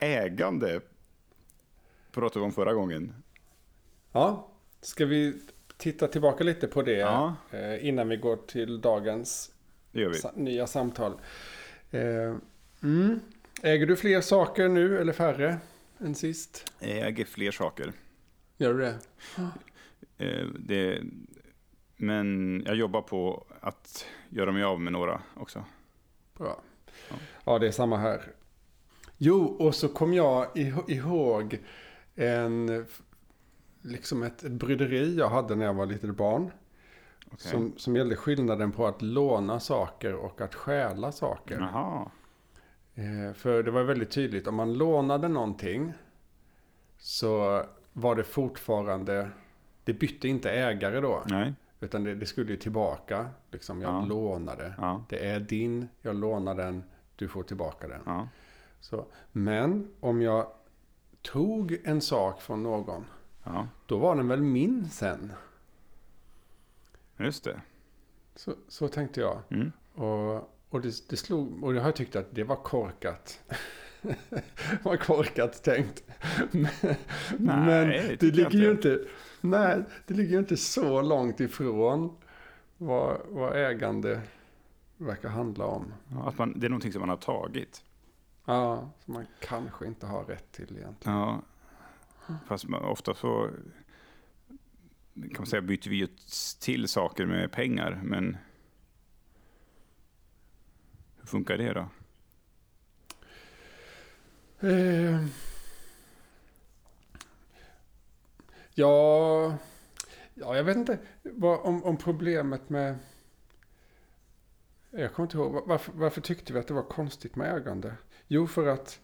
ägande pratade vi om förra gången. Ja, ska vi titta tillbaka lite på det Ja. eh, innan vi går till dagens nya samtal. Eh, mm. Äger du fler saker nu eller färre än sist? Jag äger fler saker. Gör du det? Eh, det, men jag jobbar på att göra mig av med några också. Bra. Ja. Ja, det är samma här. Jo, och så kom jag ih- ihåg en, liksom ett, ett bryderi jag hade när jag var litet barn. Okej. Som, som gällde skillnaden på att låna saker och att stjäla saker. Jaha. Eh, för det var väldigt tydligt, om man lånade någonting så var det fortfarande, det bytte inte ägare då. Nej. Utan det, det skulle ju tillbaka. Liksom, jag Ja. lånade. Ja. Det är din, jag lånar den, du får tillbaka den. Ja. Så, men om jag tog en sak från någon, Ja. då var den väl min sen. Just det. Så, så tänkte jag. Mm. Och, och, det, det slog, och jag har tyckt att det var korkat. var korkat tänkt. Men, men det det, ligger ju inte, nej, det ligger ju inte så långt ifrån vad, vad ägande verkar handla om. Ja, Att man, det är någonting som man har tagit. Ja, som man kanske inte har rätt till egentligen. Ja. Fast man, ofta så kan man säga byter vi ju till saker med pengar. Men hur funkar det då? Eh, ja, ja, jag vet inte vad, om, om problemet med... Jag kommer inte ihåg. Varför, varför tyckte vi att det var konstigt med ägande? Jo, för att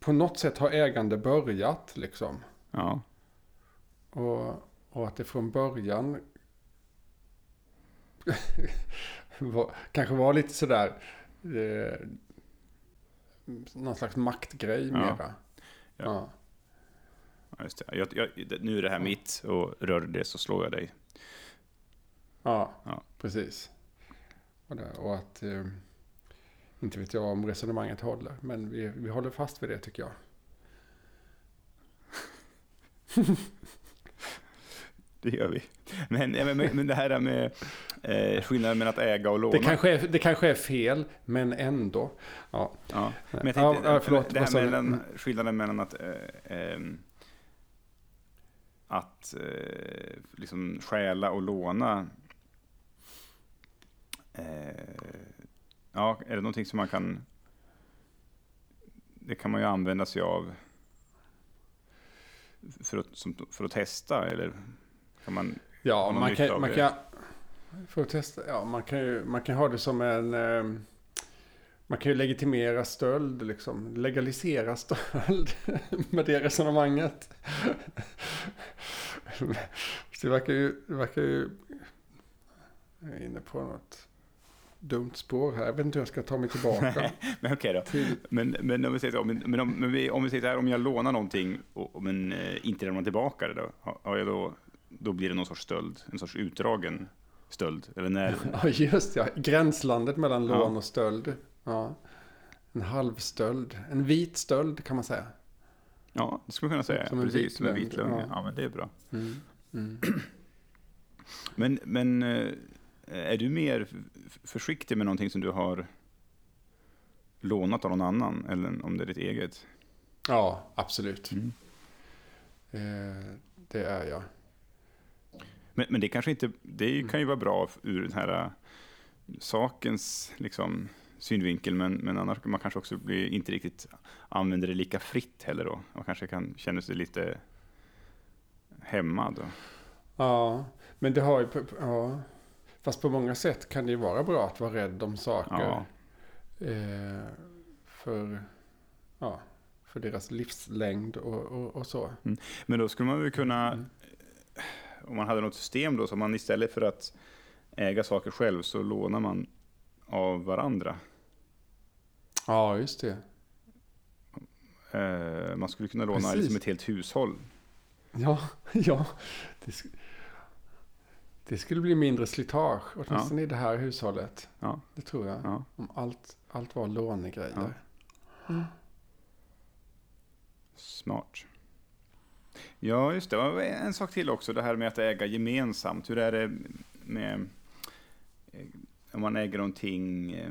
på något sätt har ägande börjat liksom. Ja. Och, och att det från början var, kanske var lite sådär eh, någon slags maktgrej Ja. mera. Ja. Ja. Ja, just det. Jag, jag, nu är det här mitt och rör det så slår jag dig. Ja, Ja. precis. Och, det, och att, eh, inte vet jag om resonemanget håller, men vi, vi håller fast vid det tycker jag. Det gör vi. Men, men, men det här med eh, skillnaden mellan att äga och låna. Det kanske, är, det kanske är fel, men ändå. Ja, Ja, men jag Ja, tänkte, ja, förlåt, det här du? mellan, skillnaden mellan att, eh, ehm, att eh, liksom stjäla och låna. Eh, ja, är det någonting som man kan... Det kan man ju använda sig av för att, som, för att testa, eller kan man... ja man kan, man kan... För att testa, ja man kan ju, man kan ha det som en... Eh, man kan ju legitimera stöld, liksom. Legalisera stöld med det resonemanget. Det verkar ju... Det verkar ju jag är inne på något dumt spår här. Jag vet inte hur jag ska ta mig tillbaka. Men okej då. till, Men, men om vi säger så, om, men om, men vi, om vi säger så här, om jag lånar någonting och, men eh, inte lämnar tillbaka det då, har, jag då, då blir det någon sorts stöld, en sorts utdragen stöld. Eller när, ja, just ja. Gränslandet mellan Ja. lån och stöld. Ja. En halvstöld. En vit stöld kan man säga. ja, det skulle man kunna säga. Som en Precis, vit som en lögn, vit lögn. Ja. ja. men det är bra. Mm. Mm. Men, men eh, är du mer försiktig med någonting som du har lånat av någon annan, eller om det är ditt eget? Ja, absolut. Mm. Eh, det är jag. Men, men det kanske inte, det Mm. kan ju vara bra ur den här äh, sakens liksom, synvinkel, men, men annars kan man kanske också bli, inte riktigt använder det lika fritt heller då. Man kanske kan känna sig lite hämmad. Då. Ja, men det har ju... Ja. Fast på många sätt kan det ju vara bra att vara rädd om saker. Ja, Eh, för, ja, för deras livslängd och, och, och så. men då skulle man väl kunna, Mm. om man hade något system då, så man istället för att äga saker själv så lånar man av varandra. Ja, just det. Eh, man skulle kunna låna Precis. liksom ett helt hushåll. Ja, ja. Det, det skulle bli mindre slitage, åtminstone i det här hushållet. Ja, Det tror jag. ja. Om allt, allt var lånegrejer. Smart. Ja, just det. Och En sak till också, det här med att äga gemensamt. Hur är det med eh, om man äger någonting, eh,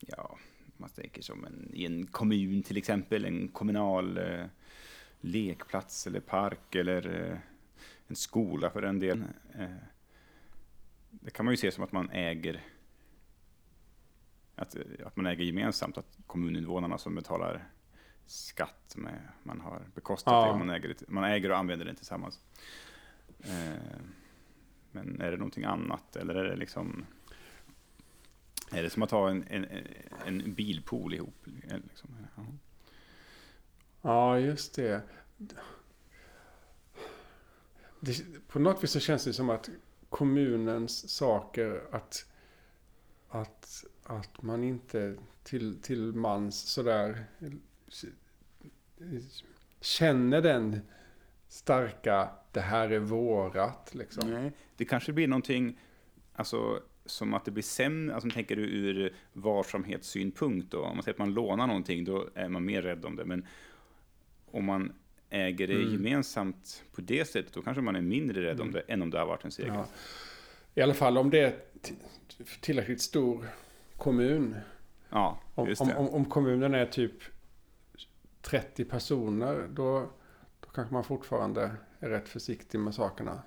ja, man tänker som en, i en kommun till exempel, en kommunal eh, lekplats eller park eller eh, en skola för den delen. Eh, det kan man ju se som att man äger att, att man äger gemensamt, att kommuninvånarna som betalar skatt med, man har bekostat Ja. det, och man äger, det, man äger och använder det tillsammans. Eh, men är det någonting annat eller är det liksom är det som att ha en, en, en bilpool ihop? Liksom? Ja. Ja, just det. det. På något vis så känns det som att kommunens saker att, att, att man inte till, till mans sådär känner den starka det här är vårat liksom. Nej, det kanske blir någonting, alltså som att det blir sämre, alltså tänker du ur varsamhetssynpunkt då? Om man säger att man lånar någonting, då är man mer rädd om det. Men om man äger det Mm. gemensamt på det sättet, då kanske man är mindre rädd om det än om det har varit ens eget. Ja. I alla fall om det är tillräckligt stor kommun. Ja, Om, om, om, om kommunen är typ 30 personer då, då kanske man fortfarande är rätt försiktig med sakerna.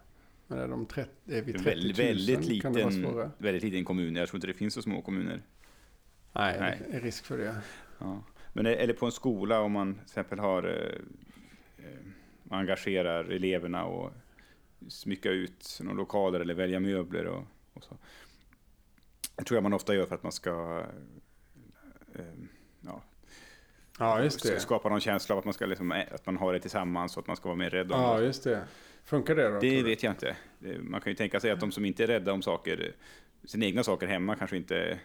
Men är, de 30, är vi 30 000 väldigt, väldigt, kan det vara liten, svårare. väldigt liten kommun. Jag tror inte det finns så små kommuner. Nej, Nej. det är risk för det. Ja. Men eller på en skola om man till exempel har eh, eh, engagerar eleverna och smycka ut några lokaler eller välja möbler och, och så. Det tror jag man ofta gör för att man ska eh, ja, Ja, just det. skapa någon känsla av att man, ska liksom, eh, att man har det tillsammans och att man ska vara mer rädd om Ja, det. just det. Funkar det då? Det vet jag inte. Man kan ju tänka sig att de som inte är rädda om saker, sina egna saker hemma kanske inte,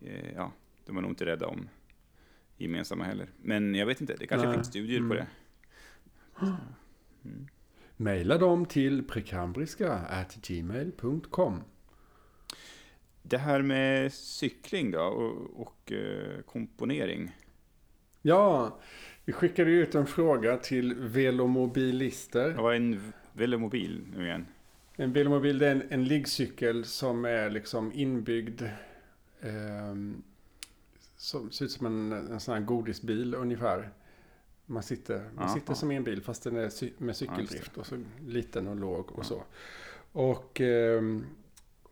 eh, ja, de är nog inte rädda om gemensamma heller. Men jag vet inte, det kanske Nej. finns studier på Mm. det. Mm. Maila dem till prekambriska.gmail.com Det här med cykling då och, och eh, komponering. Ja, vi skickade ut en fråga till velomobilister. Vad är en velomobil nu igen? En velomobil det är en, en liggcykel som är liksom inbyggd. ehm, som ser ut som en, en sån här godisbil ungefär. Man sitter, man Jaha. sitter som i en bil fast den är cy- med cykeldrift och så liten och låg och så. Och, ehm,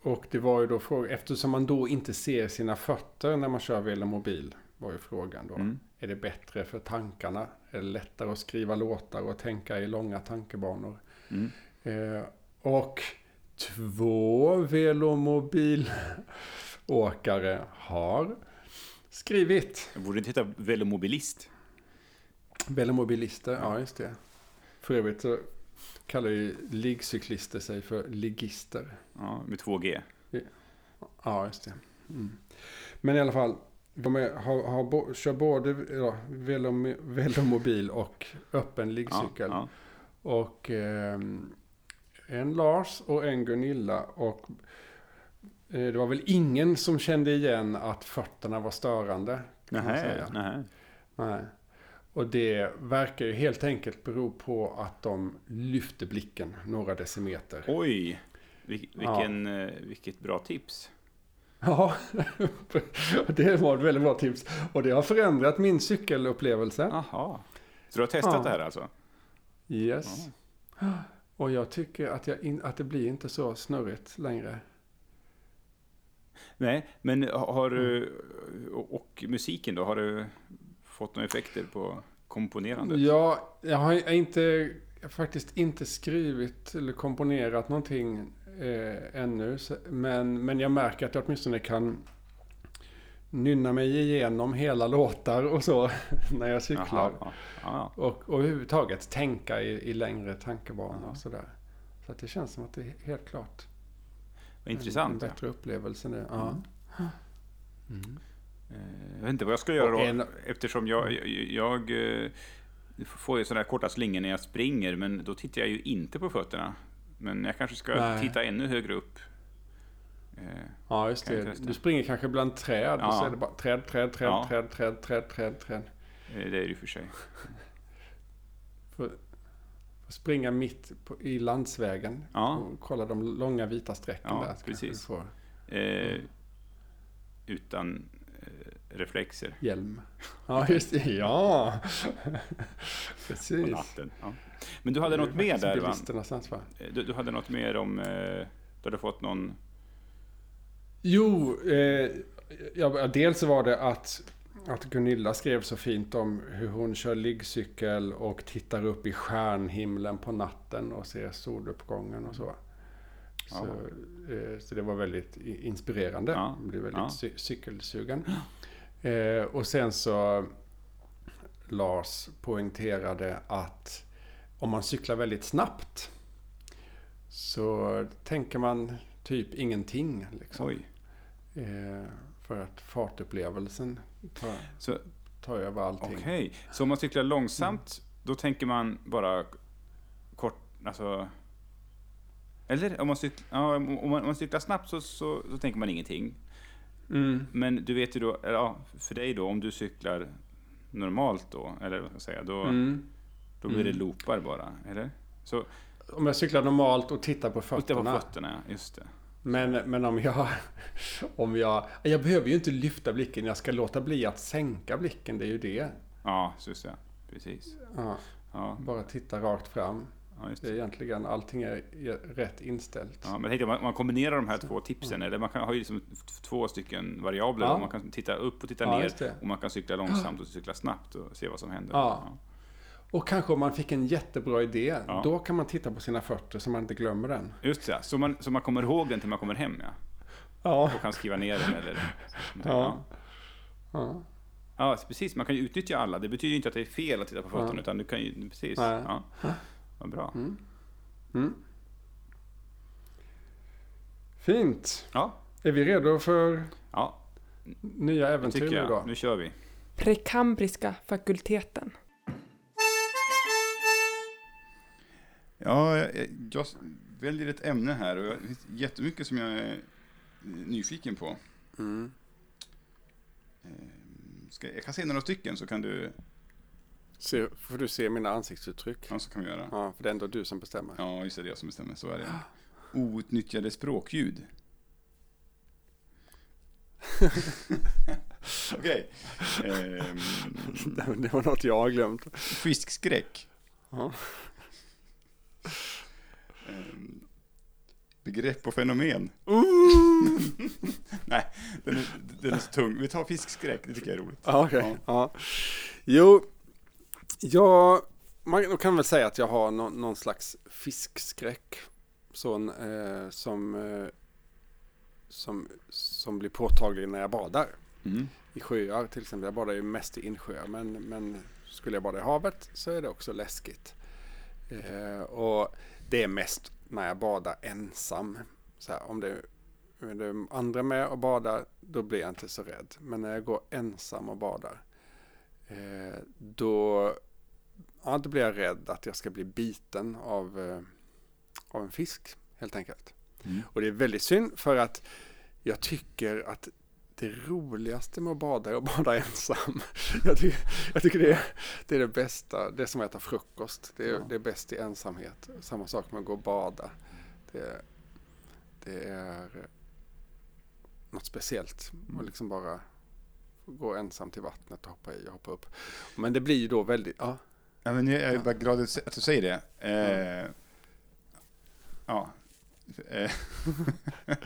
och det var ju då frågan, eftersom man då inte ser sina fötter när man kör velomobil var ju frågan då. Mm. Är det bättre för tankarna? Är det lättare att skriva låtar och tänka i långa tankebanor? Mm. Eh, och två velomobilåkare har skrivit. Borde det inte heta velomobilist? Velomobilister, ja just det. För övrigt så kallar ju liggcyklister sig för liggister. Ja, med två G. Ja, just det. Mm. Men i alla fall, de är, har, har, kör både ja, velom, velomobil och öppen Ja, liggcykel. ja. Och ehm, en Lars och en Gunilla. Och eh, det var väl ingen som kände igen att fötterna var störande. Man Nähä. Nej. Och det verkar ju helt enkelt bero på att de lyfte blicken några decimeter. Oj, vil, vilken, eh, vilket bra tips. Ja, det var ett väldigt bra tips. Och det har förändrat min cykelupplevelse. Aha. Så du har testat Ja. det här alltså? Yes. Och jag tycker att, jag in, att det blir inte så snurrigt längre. Nej, men har du, Mm. och, musiken då, har du fått några effekter på komponerandet? Ja, jag har inte, faktiskt inte skrivit eller komponerat någonting eh, ännu. Men, men jag märker att jag åtminstone kan nynna mig igenom hela låtar och så när jag cyklar. Jaha, ja, ja. Och, och överhuvudtaget tänka i, i längre tankebanor och sådär. Så att det känns som att det är helt klart Vad intressant. en bättre upplevelse nu. Ja. Mm. Eh, Jag vet inte vad jag ska göra då, Och en- eftersom jag, jag, jag eh, får ju sådana här korta slingor när jag springer, men då tittar jag ju inte på fötterna. Men jag kanske ska Nej. titta ännu högre upp. Eh, Ja, just Kan det. Du springer kanske bland träd och Ja. så är det bara träd, träd, träd, Ja. träd, träd, träd, träd, träd. det är det ju för sig. Springa mitt på, i landsvägen Ja. och kolla de långa vita strecken Ja, där. precis. får Eh, utan eh, reflexer hjälm. Ja, just det. Ja! på Precis. natten. Ja. Men du hade något mer där va? Bilisternas ansvar. Eh, Du, du hade något mer om, eh, du hade fått någon, Jo, eh, ja, dels var det att, att Gunilla skrev så fint om hur hon kör liggcykel och tittar upp i stjärnhimlen på natten och ser soluppgången och så. Så, eh, så det var väldigt inspirerande. Ja, Jag blev väldigt ja. cy- cykelsugen. Eh, och sen så Lars poängterade att om man cyklar väldigt snabbt så tänker man typ ingenting. Liksom. Eh, för att fartupplevelsen tar, Så tar över allting. Okej, så om man cyklar långsamt, då tänker man bara kort, alltså... Eller? Om man, cykl, ja, om man, om man cyklar snabbt så, så, så tänker man ingenting. Mm. Men du vet ju då, ja, för dig då, om du cyklar normalt då, eller vad ska jag säga, då, Mm. då blir det Mm. loopar bara, eller? Så, Om jag cyklar normalt och tittar på titta på fötterna. fötterna, just det. Men, men om jag... Om jag... Jag behöver ju inte lyfta blicken. Jag ska låta bli att sänka blicken. Det är ju det. Ja, just det. Precis. Ja, Ja, bara titta rakt fram. ja Det är egentligen allting är rätt inställt. Ja, men jag tänkte, man, man kombinerar de här två tipsen, eller man kan ha ju liksom två stycken variabler. Ja. Man kan titta upp och titta ner. Och man kan cykla långsamt och cykla snabbt och se vad som händer. Och kanske om man fick en jättebra idé. Ja. Då kan man titta på sina fötter så man inte glömmer den. Just det, så man, så man kommer ihåg den till man kommer hem, ja. Ja. Och kan skriva ner den eller... Ja. Ja. Ja, precis. Man kan ju utnyttja alla. Det betyder ju inte att det är fel att titta på fötterna, Ja. utan du kan ju... Precis. Nej. Ja. Vad bra. Mm. Mm. Fint. Ja, Är vi redo för ja nya äventyr då? Nu kör vi. Prekambriska fakulteten. Ja, jag, jag väljer ett ämne här och det finns jättemycket som jag är nyfiken på. Mm. Ehm, Ska, jag kan se några stycken så kan du... Se, får du se mina ansiktsuttryck? Ja, så kan vi göra. Ja, för det är ändå du som bestämmer. Ja, just det, det är jag som bestämmer. Så är det. Outnyttjade språkljud. Okej. Ehm, Det var något jag har glömt. fiskskräck. Ja. Begrepp och fenomen. Nej, den är, den är så tung. Vi tar fiskskräck, det tycker jag är roligt. Ja, okej. Ja. Jo, jag man kan väl säga att jag har nå- någon slags fiskskräck. Sån, eh, som, eh, som, som blir påtaglig när jag badar. Mm. I sjöar till exempel. Jag badar ju mest i insjöar. Men, men skulle jag bada i havet så är det också läskigt. Eh, och det är mest när jag badar ensam. Så här, om det är det andra med och badar, då blir jag inte så rädd. Men när jag går ensam och badar, eh, då, ja, då blir jag rädd att jag ska bli biten av, eh, av en fisk, helt enkelt. Mm. Och det är väldigt synd för att jag tycker att det roligaste med att bada är att bada ensam. Jag tycker, jag tycker det, är, det är det bästa. Det är som att äta frukost. Det är, Ja. det är bäst i ensamhet. Samma sak med att gå och bada. Det, det är något speciellt. att liksom bara gå ensam till vattnet och hoppa i och hoppa upp. Men det blir ju då väldigt, ja. Ja, men jag är bara glad att att du säger det. Eh, ja.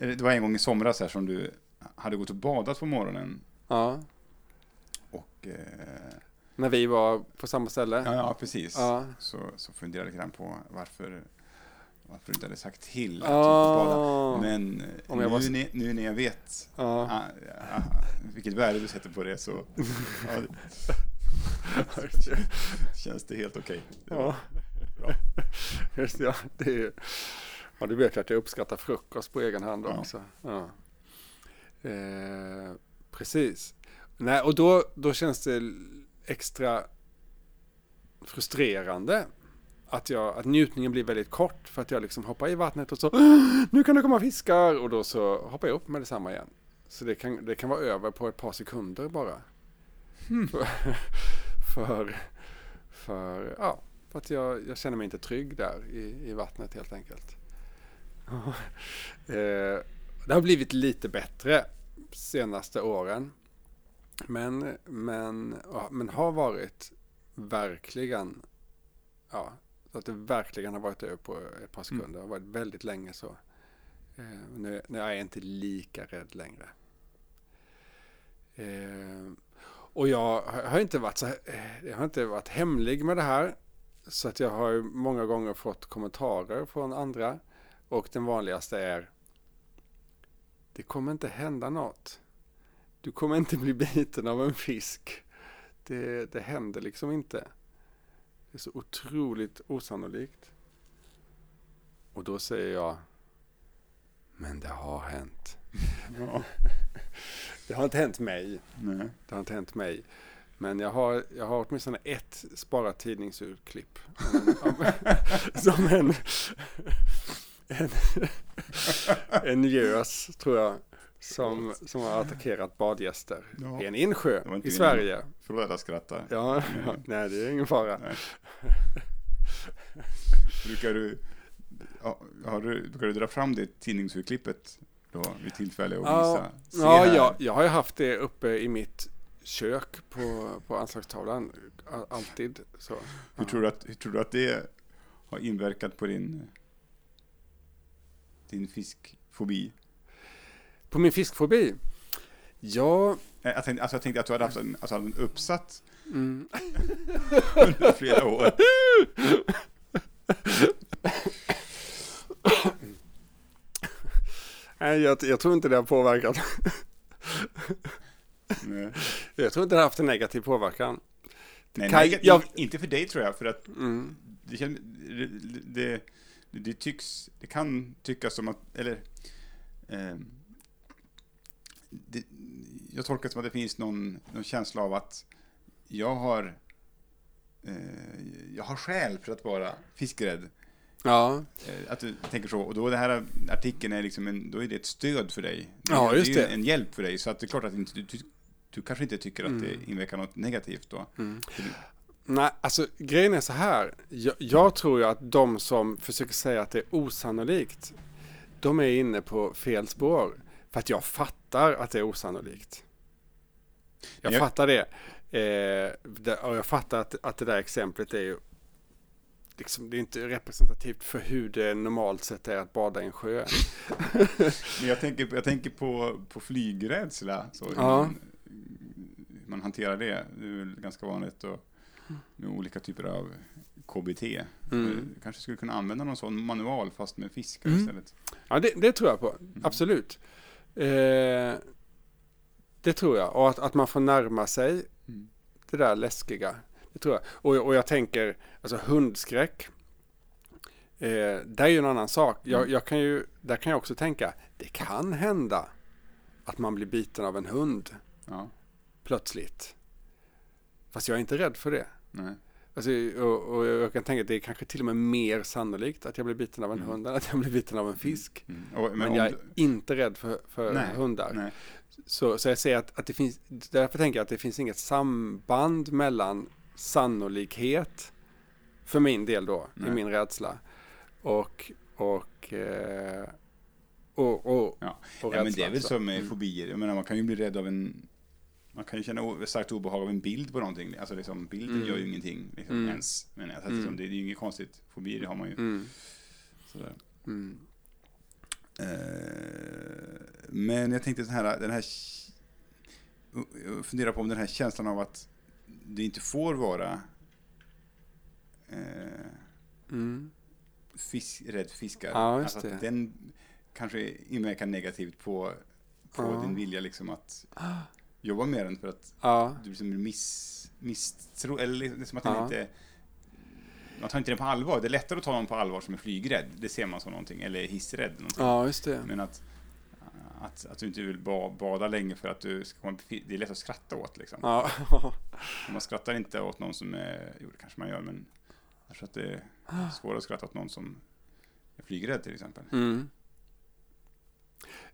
Eh, det var en gång i somras här som du hade gått och badat på morgonen. ja. Och, eh, När vi var på samma ställe. ja, ja, precis. Ja. Så, så funderade jag lite grann på varför, varför du inte hade sagt till att får bada. Ah. Men Om nu, jag var- när- nu när jag vet Ja. ah, ah, vilket värde du sätter på det så det, känns det helt okej. Var Ja. bra. Just ja. Det är, ja, du vet ju att jag uppskattar frukost på egen hand Ja. också. Ja. Eh, precis. Nej, och då, då känns det extra frustrerande att, jag, att njutningen blir väldigt kort för att jag liksom hoppar i vattnet och så nu kan det komma fiskar och då så hoppar jag upp med detsamma igen. Så det kan, det kan vara över på ett par sekunder bara. För, för, för, ja, för att jag, jag känner mig inte trygg där i, i vattnet helt enkelt. eh, det har blivit lite bättre senaste åren. Men, men, ja, men har varit verkligen, ja, så att det verkligen har varit över på ett par sekunder. Det har varit väldigt länge så. Eh, nu, nu är jag inte lika rädd längre. Eh, och jag har inte varit så eh, jag har inte varit hemlig med det här. Så att jag har många gånger fått kommentarer från andra. Och den vanligaste är Det kommer inte hända något. Du kommer inte bli biten av en fisk. Det, det händer liksom inte. Det är så otroligt osannolikt. Och då säger jag Men det har hänt. Ja. Det har inte hänt mig. Nej. Det har inte hänt mig. Men jag har, jag har åtminstone ett sparat tidningsurklipp. Som en, en, en gös, tror jag, som, som har attackerat badgäster Ja. i en insjö i Sverige. Förlåt jag skrattar. Ja, ja, nej det är ingen fara. Nej. Brukar du, ja, har du, brukar du dra fram det tidningsurklippet då vid tillfälle och Ja, visa? Ja, här. jag, jag har ju haft det uppe i mitt kök på, på anslagstavlan. Alltid så. Hur, tror du att, hur tror du att det har inverkat på din, din fiskfobi? På min fiskfobi? Ja, Nej, Jag tänkte, alltså jag tänkte att du hade haft en, alltså en uppsats mm, under flera år. nej, jag, jag tror inte det har påverkat. Nej, Jag tror inte det har haft en negativ påverkan. nej, kan- nej jag- inte för dig tror jag, för att Mm. det, det, det, det tycks, det kan tyckas som att, eller eh, det, jag tolkar det som att det finns någon, någon känsla av att jag har eh, jag har skäl för att vara fiskrädd. Ja, Eh, Att du tänker så. Och då det här artikeln är liksom en, då är det ett stöd för dig. Ja, är- just det. är det. en hjälp för dig. Så att det är klart att du, du, du kanske inte tycker att Mm. det inverkar något negativt då. Mm. Nej, alltså grejen är så här. Jag, jag tror ju att de som försöker säga att det är osannolikt, de är inne på fel spår. För att jag fattar att det är osannolikt. Jag Jag- fattar det. Eh, det. Och jag fattar att, att det där exemplet är ju liksom, det är inte representativt för hur det normalt sett är att bada i en sjö. Men jag tänker, jag tänker på, på flygrädsla. Så hur, Ja. man, hur man hanterar det. Det är väl ganska vanligt och, med olika typer av KBT. Mm. Du kanske skulle kunna använda någon sån manual fast med fiskar Mm. istället. Ja, det, det tror jag på. Absolut. Eh, det tror jag. Och att, att man får närma sig Mm. det där läskiga. Det tror jag. Och, och jag tänker, alltså hundskräck. Eh, det är ju en annan sak. Jag, Mm. jag kan ju, där kan jag också tänka, det kan hända att man blir biten av en hund Ja, plötsligt. Fast jag är inte rädd för det. Nej. Alltså, och, och jag kan tänka att det är kanske till och med mer sannolikt att jag blir biten av en Mm. hund än att jag blir biten av en fisk. Mm. Och, Men, om jag är du- inte rädd för, för Nej, hundar. nej. Så, så jag säger att, att det finns, därför tänker jag att det finns inget samband mellan sannolikhet, för min del då, Nej. i min rädsla, och, och, eh, och, och, Ja. och Ja, men det är väl som med Mm. fobier. Jag menar, man kan ju bli rädd av en... Man kan ju känna starkt obehag av en bild på någonting. Alltså liksom, bilden Mm. gör ju ingenting liksom, Mm. ens. Men alltså, Mm. liksom, det är ju inget konstigt. Fobier har man ju. Mm, Sådär. mm, Eh, men jag tänkte så här, den här... Jag funderar på om den här känslan av att det inte får vara eh, mm. fisk, rädd för fiskar. Ja, alltså det. att den kanske inverkar negativt på, på Ja. din vilja liksom att jobba med den för att Ja, du liksom miss, misstro, eller liksom att Ja. den inte man tar inte den på allvar. Det är lättare att ta någon på allvar som är flygrädd. Det ser man som någonting. Eller hissrädd. Någonting. ja, just det. Men att, att, att du inte vill ba, bada länge för att du ska komma, det är lätt att skratta åt liksom. Ja, Man skrattar inte åt någon som är, jo det kanske man gör men jag tror att det är svårare att skratta åt någon som är flygrädd till exempel. mm.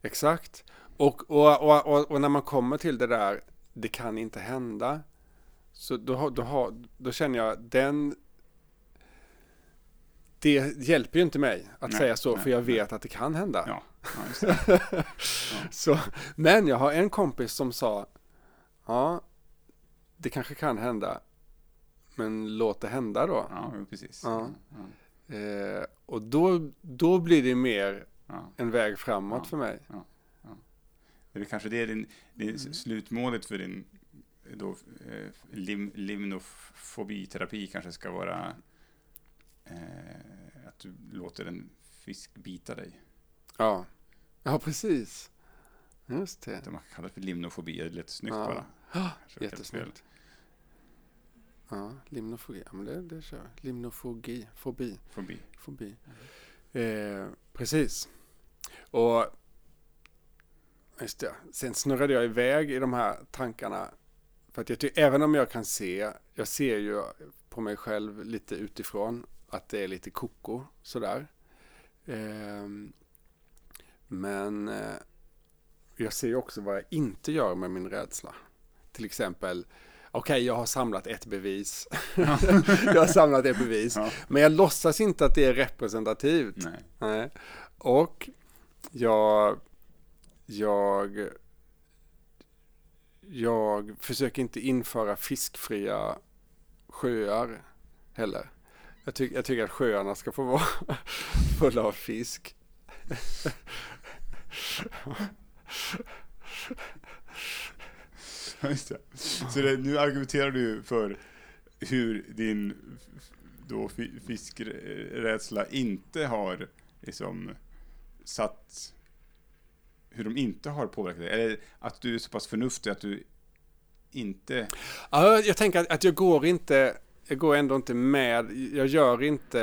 Exakt. Och, och, och, och, och när man kommer till det där, det kan inte hända, Så då, då, har, då känner jag den... Det hjälper ju inte mig att Nej, säga så, nej, för jag nej. vet att det kan hända. Ja, ja det. Så, men jag har en kompis som sa, ja, det kanske kan hända, men låt det hända då. Ja, precis. Ja. Ja, Eh, och då, då blir det mer ja. en väg framåt Ja. för mig. Det är kanske det är din, din Mm. slutmålet för din då, eh, lim, limnofobiterapi kanske ska vara eh, att du låter en fisk bita dig. Ja, ja precis. Just det. Det man kan kalla det för limnofobi, det lite snyggt Ja. bara. Fel. Jättesnyggt. Ja, limnofobi. Ja, men det, det kör vi. Limnofobi. Fobi. Fobi. Fobi. Eh, precis. Och just det. Sen snurrade jag iväg i de här tankarna. För att jag tycker, även om jag kan se, jag ser ju på mig själv lite utifrån att det är lite koko sådär. Eh, men eh, jag ser ju också vad jag inte gör med min rädsla. Till exempel, okej jag har samlat ett bevis. jag har samlat ett bevis. Ja. Men jag låtsas inte att det är representativt. Nej. Nej. Och jag, jag, jag försöker inte införa fiskfria sjöar heller. Jag, ty, jag tycker att sjöarna ska få vara fulla av fisk. Ja, Just det. Så det, nu argumenterar du för hur din då fiskrädsla inte har liksom satt hur de inte har påverkat dig? Eller att du är så pass förnuftig att du inte... Ja, jag tänker att, jag går inte, jag går ändå inte med, jag gör inte,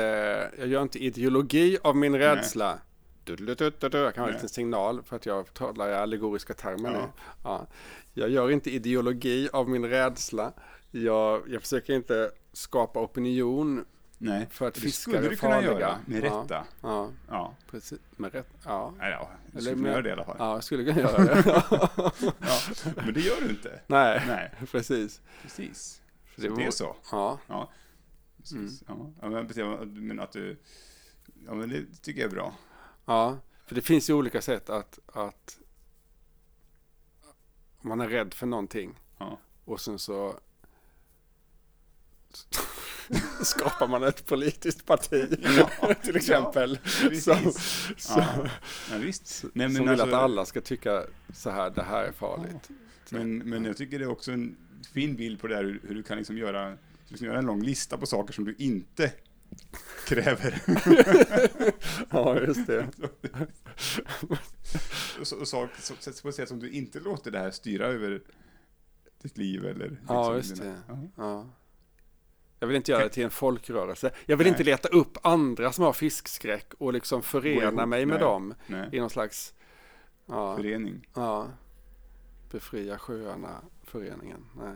jag gör inte ideologi av min rädsla. Du-du-du-du-du. Jag kan ha en Nej. liten signal för att jag talar i allegoriska termer nu. Ja. Ja. Jag gör inte ideologi av min rädsla. Jag, jag försöker inte skapa opinion Nej, för att det fiskar skulle är du kunna farliga. göra med rätta. Ja, Ja, precis. Med rätt. Ja, Nej, ja du skulle kunna göra det i alla fall. ja jag skulle kunna göra det. Ja. Men det gör du inte. Nej, Nej, precis. precis. Så det är vore- så. Ja, Ja, precis. Ja. Ja, men, men att du... Ja, men det tycker jag är bra. Ja, för det finns ju olika sätt att, att man är rädd för någonting Ja. och sen så skapar man ett politiskt parti Ja. till exempel. Precis. som som, Ja, ja visst. Nej, som men, vill alltså, att alla ska tycka så här, det här är farligt. men, men jag tycker det är också en fin bild på det här hur, hur du kan liksom göra, liksom göra en lång lista på saker som du inte kräver. Ja, just det. och så, och sak, så, så, på ett sätt som du inte låter det här styra över ditt liv eller... Ja, liksom just dina- det. Ja. Ja. Jag vill inte göra det till en folkrörelse. Jag vill Nej. inte leta upp andra som har fiskskräck och liksom förena ihop, mig med nej. dem Nej, i någon slags ja, förening. ja, befria sjöarna föreningen. Nej.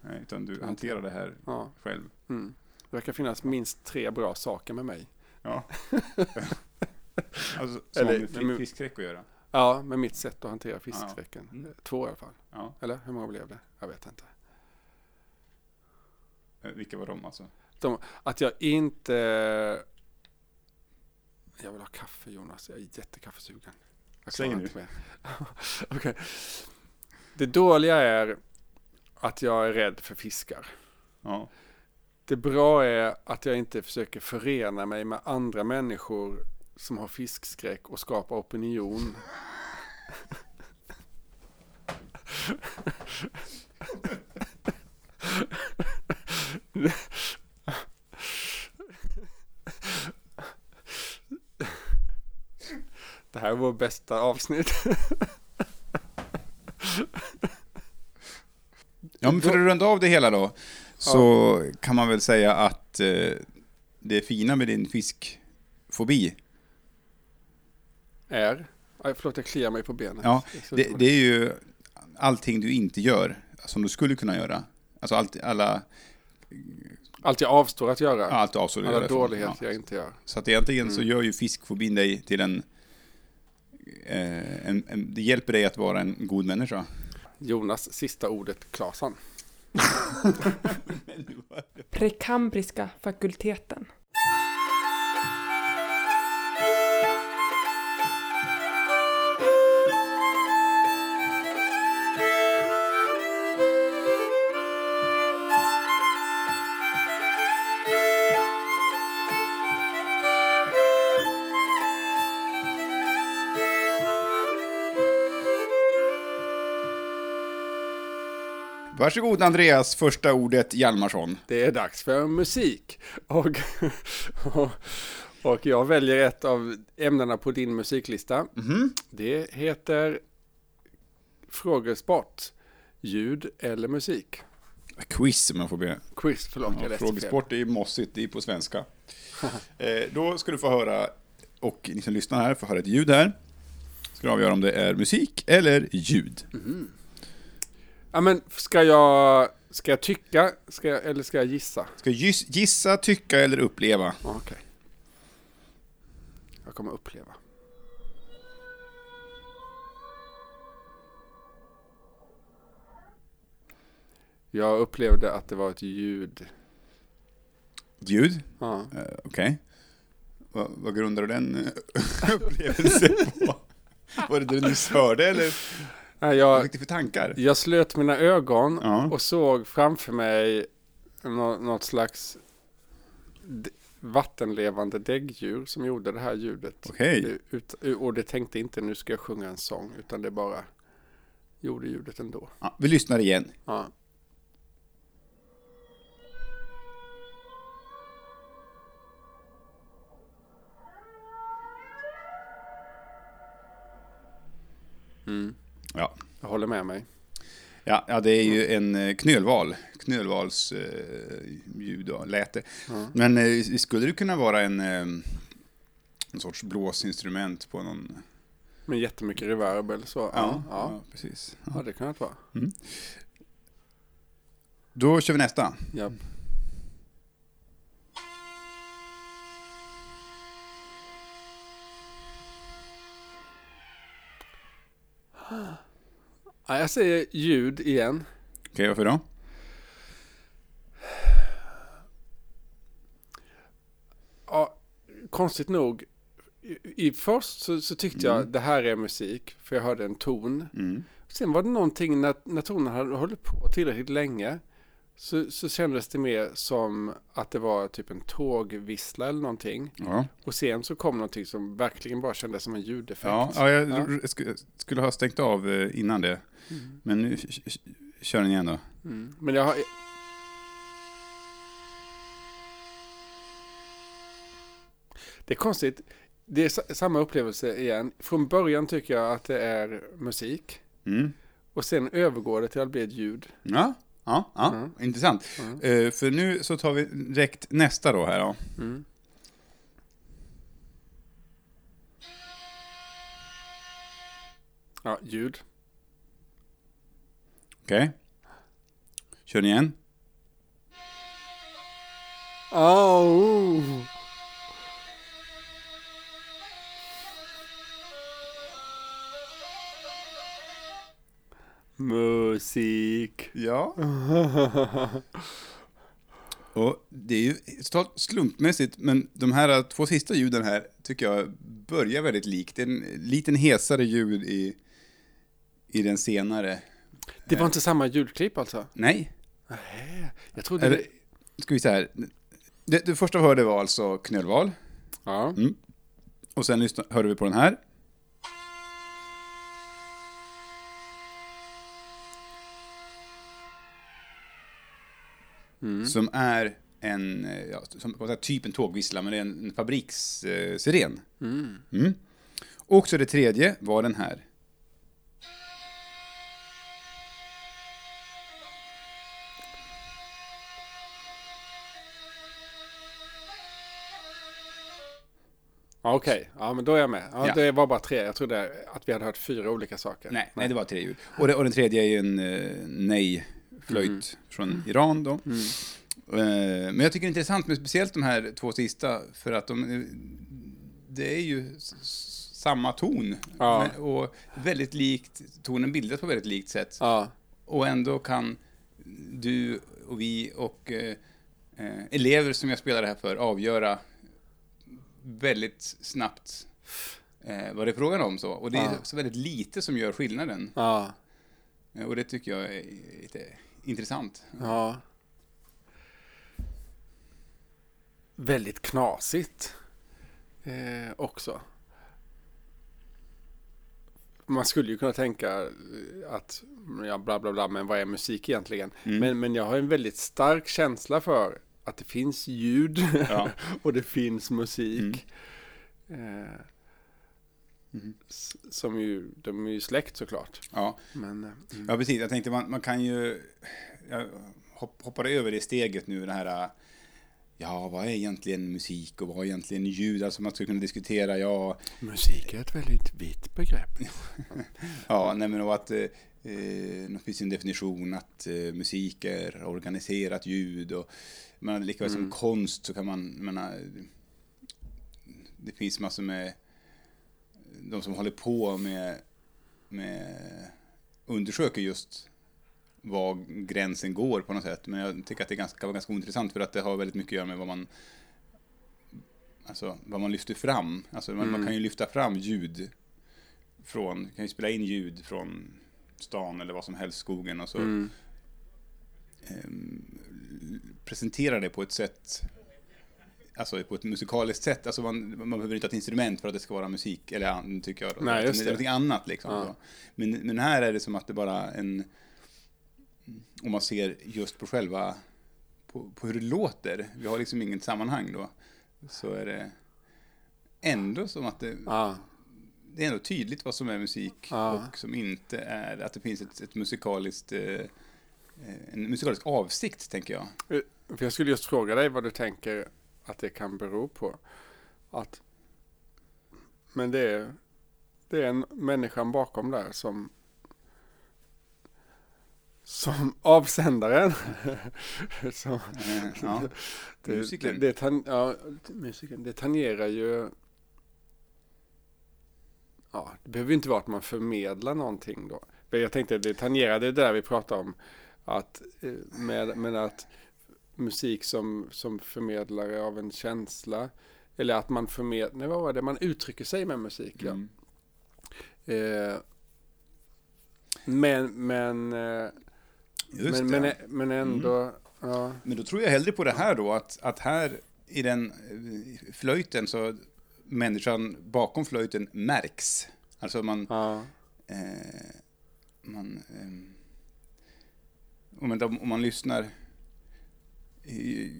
Nej, utan du hanterar det här Ja. själv. Mm. Det verkar finnas minst tre bra saker med mig. Ja. alltså, som Eller- har med fiskskräck att göra. Ja, med mitt sätt att hantera fiskskräcken. Mm. Två i alla fall. Ja. Eller hur många blev det? Jag vet inte. Eh, Vilka var de alltså? De, att jag inte... Jag vill ha kaffe Jonas, jag är jättekaffesugen. Jag Säg nu. Okej. Det dåliga är att jag är rädd för fiskar. Ja. Det bra är att jag inte försöker förena mig med andra människor som har fiskskräck och skapa opinion. Det här är vår bästa avsnitt. Ja, men för att runda av det hela då, så kan man väl säga att eh, det fina med din fiskfobi, Är? Aj, förlåt, jag kliar mig på benet. Ja, det, det är ju allting du inte gör, som du skulle kunna göra. Alltså allt, alla, Allt jag avstår att göra. allt du avstår att Alla göra. från- dåligheter ja. jag inte gör. Så att egentligen så Mm. gör ju fiskfobin dig till en, eh, en, en... Det hjälper dig att vara en god människa. Jonas, sista ordet, Claesson. Prekambriska fakulteten. Varsågod Andreas, första ordet Hjalmarsson. Det är dags för musik. Och, och, och jag väljer ett av ämnena på din musiklista. Det heter frågesport. Ljud eller musik? Quiz om jag får be. Quiz, förlåt, Ja, frågesport är ju mossigt, det är på svenska. eh, då ska du få höra, och ni som lyssnar här får höra ett ljud här. Ska du avgöra om det är musik eller ljud. Ja, men ska jag, ska jag tycka ska jag, eller ska jag gissa? Ska giss, gissa, tycka eller uppleva? Okej. Jag kommer uppleva. Jag upplevde att det var ett ljud. Ljud? Ja. Eh, Okej. Vad, vad grundar du den eh, upplevelsen på? Var det det du nyss hörde eller Nej, vad Jag, fick du för tankar? jag slöt mina ögon Ja. och såg framför mig nå, något slags vattenlevande däggdjur som gjorde det här ljudet. Okej. Ut, och det tänkte inte nu ska jag sjunga en sång utan det bara gjorde ljudet ändå. Ja, vi lyssnar igen. Ja. Mm, Ja. jag håller med mig. Ja, ja, det är ju en eh, knölval. Knölvals eh, och läte. Ja. Men eh, skulle det kunna vara en, eh, en sorts blåsinstrument på någon... Men jättemycket reverb eller så. Ja, Ja, ja. ja. precis. ja det kan det vara. Då kör vi nästa. Ja. Ja, jag säger ljud igen. Okej, varför då? Ja, konstigt nog. I, i först så, så tyckte jag det här är musik, för jag hörde en ton. Mm. Sen var det någonting när, när tonen hade hållit på tillräckligt länge. Så, så kändes det mer som att det var typ en tågvissla eller någonting. Ja, Och sen så kom någonting som verkligen bara kändes som en ljudeffekt. ja, ja jag Ja. skulle, ha stängt av eh, innan det. Men nu kör den igen då. Mm. Men jag har... Det är konstigt. Det är sa- samma upplevelse igen. Från början tycker jag att det är musik. Mm. Och sen övergår det till att bli ett ljud. Ja, ja, ja. Mm. intressant. Mm. Eh, för nu så tar vi direkt nästa då här då. Mm. Ja, ljud. Okej. Kör den igen. Oh. Musik. Ja. Och det är ju totalt slumpmässigt, men de här två sista ljuden här tycker jag börjar väldigt likt. En liten hesare ljud i, i den senare. Det var inte samma ljudklipp alltså? Nej, Nej, jag trodde Eller- det... ska vi säga här. Det, det första vi hörde var alltså knölval. Ja. Och sen lyssna, hörde vi på den här. Mm. Som är en, eh, ja, som, typ en tågvissla, men det är en, en fabrikssiren. Eh. Mm. Mm. Och så det tredje var den här. Okej, ja men då är jag med. Ja, Ja. Det var bara tre. Jag trodde att vi hade hört fyra olika saker. Nej, nej det var tre ljud. Och, det, och den tredje är ju en eh, nej-flöjt från Iran då. Mm. Eh, men jag tycker det är intressant med speciellt de här två sista, för att de, det är ju samma ton. Ja. Men, och väldigt likt, tonen bildas på väldigt likt sätt. Ja, Och ändå kan du och vi och eh, eh, elever som jag spelar det här för avgöra väldigt snabbt eh, vad det är frågan om. Så. Och det är Ja. så väldigt lite som gör skillnaden. Ja. Eh, Och det tycker jag är lite intressant. Ja. Väldigt knasigt eh, också. Man skulle ju kunna tänka eh, att, ja bla bla bla, men vad är musik egentligen? Mm. Men, men jag har en väldigt stark känsla för att det finns ljud Ja. och det finns musik. Eh, S- Som ju, de är ju släkt såklart. Ja. Men, eh, mm. Ja, precis. Jag tänkte man, man kan ju... Jag hopp, hoppar över det steget nu, det här... Ja, vad är egentligen musik och vad är egentligen ljud? Alltså man skulle kunna diskutera, ja... musik är ett väldigt vitt begrepp. Ja, nej men och att... Eh, eh, det finns en definition att eh, musik är organiserat ljud och... Men lika väl som Mm. konst så kan man... Menar, det finns massor med... De som håller på med... med undersöker just var gränsen går på något sätt. Men jag tycker att det ganska, kan vara ganska ointressant för att det har väldigt mycket att göra med vad man alltså vad man lyfter fram. Alltså man, man Mm. kan ju lyfta fram ljud från, kan ju spela in ljud från stan eller vad som helst, skogen och så Mm. ehm, presentera det på ett sätt Alltså på ett musikaliskt sätt, alltså man, man behöver inte ha ett instrument för att det ska vara musik, eller tycker jag. Då. Nej, just det är någonting annat liksom. Ja. Men, men här är det som att det bara en, om man ser just på själva, på, på hur det låter, vi har liksom inget sammanhang då, så är det ändå som att det, Ja. det är ändå tydligt vad som är musik Ja. och som inte är, att det finns ett, ett musikaliskt, eh, eh, en musikalisk avsikt, tänker jag. För jag skulle just fråga dig vad du tänker att det kan bero på. Att, men det är, det är en människan bakom där som som avsändaren. som, Eh, ja. det, Musikern. Det, det, tan, ja, musiken, det tangerar ju Ja, det behöver ju inte vara att man förmedlar någonting då. Men jag tänkte det tangerar det där vi pratade om. Att, eh, med, med att musik som, som förmedlare av en känsla. Eller att man förmedlar, vad var det, man uttrycker sig med musik. Ja. Mm. Eh, men, men, eh, men, men, ja. men ändå, ja. Men då tror jag hellre på det här då, att, att här i den eh, flöjten så människan bakom flöjten märks. Alltså man, ja. eh, man eh, om, man, om man lyssnar i,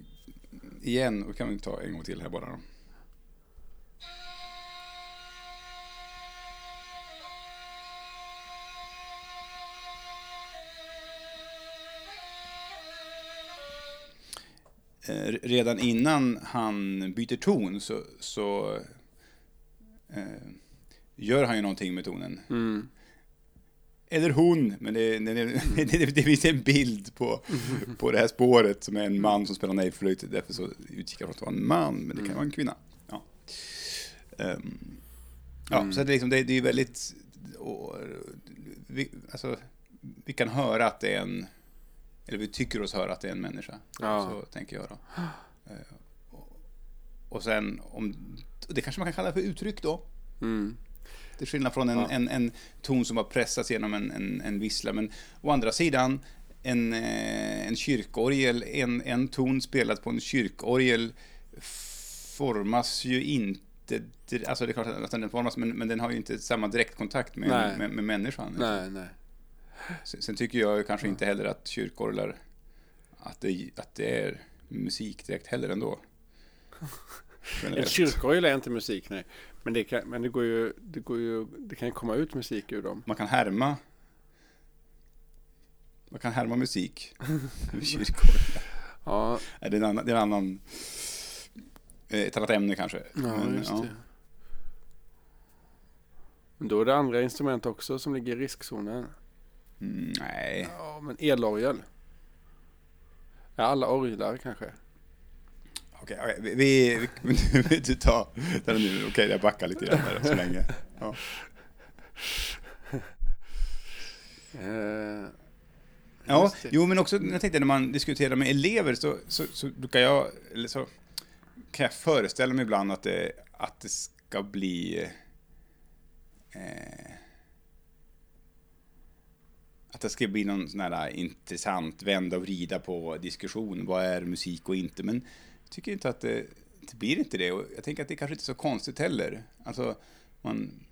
igen, och kan vi ta en gång till här bara då. Eh, redan innan han byter ton så, så eh, gör han ju någonting med tonen. Mm. Eller hon, men det, det, det, det, finns en bild på, på det här spåret som är en man som spelar nejflöjt. Därför så utgick jag från att det var en man, men det kan vara en kvinna. Ja, Ehm, ja Mm. så det, är liksom, det, det är väldigt... Och, vi, alltså, vi kan höra att det är en... Eller vi tycker oss höra att det är en människa. Ja. Så tänker jag då. Eh, och, och sen, om, det kanske man kan kalla för uttryck då. Mm. Till skillnad från en, Ja. en, en ton som har pressats genom en, en, en vissla. Men å andra sidan, en, eh, en kyrkorgel, en, en ton spelad på en kyrkorgel formas ju inte, alltså det är klart att den formas, men, men den har ju inte samma direktkontakt med, Nej. med, med människan. Nej, nej. Sen, sen tycker jag kanske inte heller att kyrkorglar, att det, att det är musik direkt heller ändå. En Generellt. kyrkorgel är inte musik, nej. Men det kan, men det går ju, det går ju, det kan ju komma ut musik ur dem. Man kan härma man kan härma musik. Ja, Nej, Det är en annan, det är en annan eh, ett annat ämne kanske. ja Men, just ja. det. Men då är det andra instrument också som ligger i riskzonen. Mm, nej, Ja, men elorgel. Ja, alla orglar kanske. Okej, okej, vi, vi, vi, du tar ta det nu. Okej, jag backar lite grann här så länge. Ja. Eh, Ja, jo men också, jag tänkte när man diskuterar med elever så, så, så brukar jag, eller så kan jag föreställa mig ibland att det, att det ska bli eh, att det ska bli någon sån här intressant vända och vrida på diskussion. Vad är musik och inte? Men tycker inte att det, det blir inte det. Och jag tänker att det kanske inte är så konstigt heller. Alltså, man...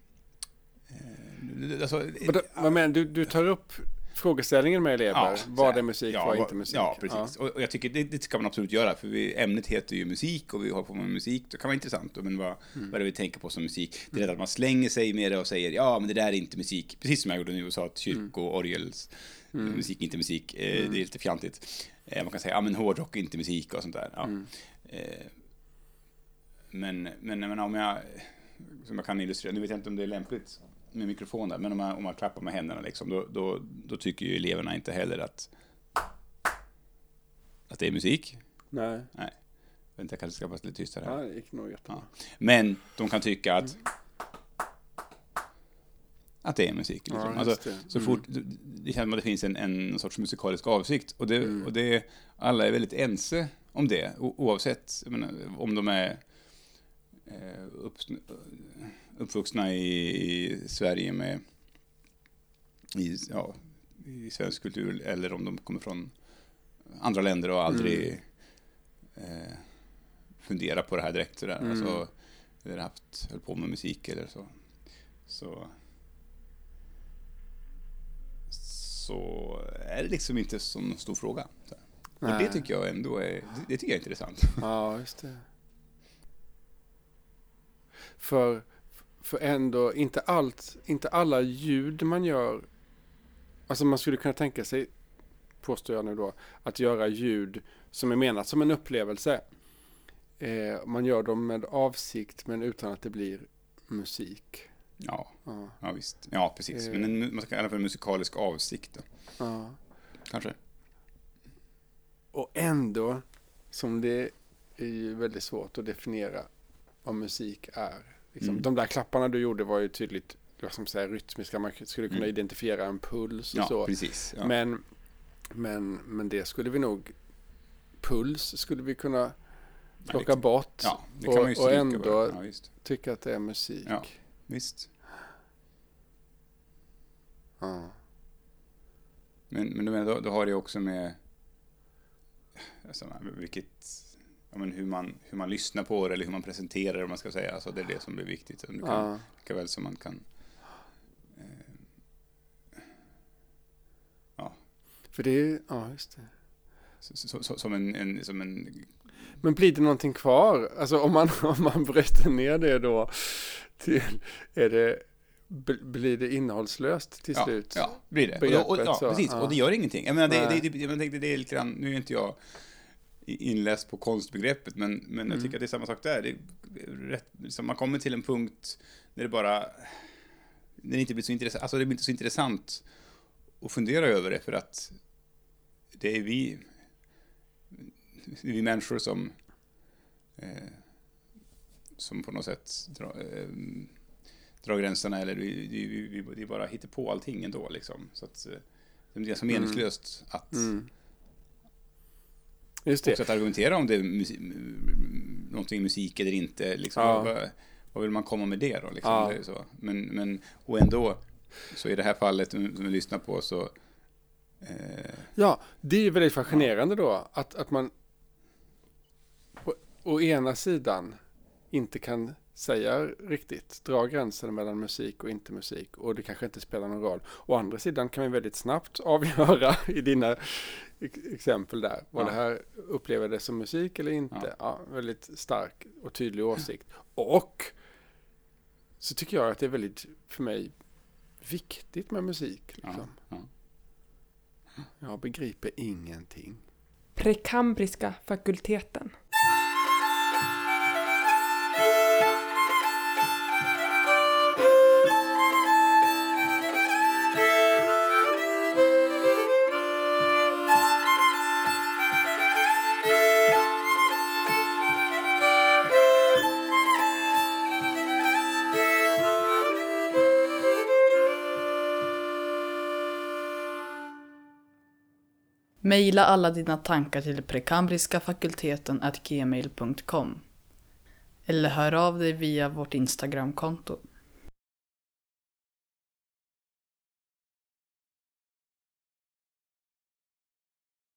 Eh, alltså, vad menar du? Du tar upp frågeställningen med elever. så vad är musik, Ja, vad är inte musik? Ja, precis. Och, och jag tycker det, det ska man absolut göra, för vi, ämnet heter ju musik och vi har på med musik. Det kan vara intressant, men vad, Mm. vad är det vi tänker på som musik? Det är lätt att man slänger sig med det och säger ja, men det där är inte musik. Precis som jag gjorde nu och sa att Mm. kyrko och orgels musik inte musik. Eh, Det är lite fjantigt. Eh, man kan säga ja, men hårdrock är inte musik och sånt där. Ja. Mm. Eh, men, men, men om jag, som jag kan illustrera, nu vet jag inte om det är lämpligt med mikrofon där, men om man, om man klappar med händerna liksom, då, då, då tycker ju eleverna inte heller att, att det är musik. Nej, Nej, jag, inte, jag kanske ska vara lite tystare ja, här. det gick nog jättebra. Men de kan tycka att att det är musik. Liksom. Ja, alltså, det. så Mm. fort, det känns som att det finns en, en sorts musikalisk avsikt. Och, det, och det, alla är väldigt ense om det, oavsett menar, om de är eh, upp, uppvuxna i, i Sverige med i, ja, i svensk kultur eller om de kommer från andra länder och aldrig eh, funderar på det här direkt. Sådär. Mm. Alltså, eller haft, höll på med musik eller så. Så, så är det liksom inte som en stor fråga. Så här. Och Nej. det tycker jag ändå är, det, tycker jag är intressant. Ja, just det. För, för ändå, inte allt, inte alla ljud man gör, alltså man skulle kunna tänka sig, påstår jag nu då, att göra ljud som är menat som en upplevelse. Eh, man gör dem med avsikt men utan att det blir musik. Ja, Ja, ja visst. Ja, precis. Eh. Men en, mu- man ska kalla det för en musikalisk avsikt då, ja. kanske. Och ändå, som det är ju väldigt svårt att definiera vad musik är. Liksom, Mm. De där klapparna du gjorde var ju tydligt vad som säger, rytmiska, man skulle kunna Mm. identifiera en puls och Ja, så. precis. Ja. Men, men, men det skulle vi nog, puls skulle vi kunna plocka bort ja, och, och ändå tycka att det är musik. Ja. visst. Ja. Men, men du menar, då, då har det också med alltså, vilket, ja, men hur, man, hur man lyssnar på det eller hur man presenterar det, om man ska säga. Alltså, det är det som blir viktigt. Du kan, Ja. Lika väl som man kan... Eh, ja, För det är, ja just det. så, så, så, som en... en, som en Men blir det någonting kvar? Alltså om man, om man bryter ner det då till, är det, blir det innehållslöst till ja, slut? Ja, blir det. Och, och, ja, så, precis. ja. Och det gör ingenting. Jag menar, det, det, det, jag tänkte, det är lite grann, nu är inte jag inläst på konstbegreppet, men, men Mm. jag tycker att det är samma sak där. Det är rätt, liksom, man kommer till en punkt där det bara... När det inte blir så intressant, alltså det blir inte så intressant att fundera över det, för att det är vi, det är vi människor som, eh, som på något sätt drar, eh, drar gränserna, eller vi, vi bara hittar på allting ändå. Liksom. Så att, eh, det är ganska meningslöst att, Mm. Just det. också att argumentera om det är musik, någonting musik eller inte. Liksom, Ja. vad, vad vill man komma med det då? Liksom, Ja. det är så. Men, men, och ändå, så i det här fallet som vi lyssnar på så... Eh, Ja, det är ju väldigt fascinerande då att, att man på, å ena sidan inte kan säga riktigt, dra gränsen mellan musik och inte musik och det kanske inte spelar någon roll. Å andra sidan kan vi väldigt snabbt avgöra i dina ex- exempel där, vad Ja. det här upplever det som musik eller inte. Ja. Ja. väldigt stark och tydlig åsikt. Och så tycker jag att det är väldigt, för mig, viktigt med musik. ja, Liksom. ja. Jag begriper ingenting. Prekambriska fakulteten. Maila alla dina tankar till prekambriskafakulteten gmail.com eller hör av dig via vårt Instagramkonto.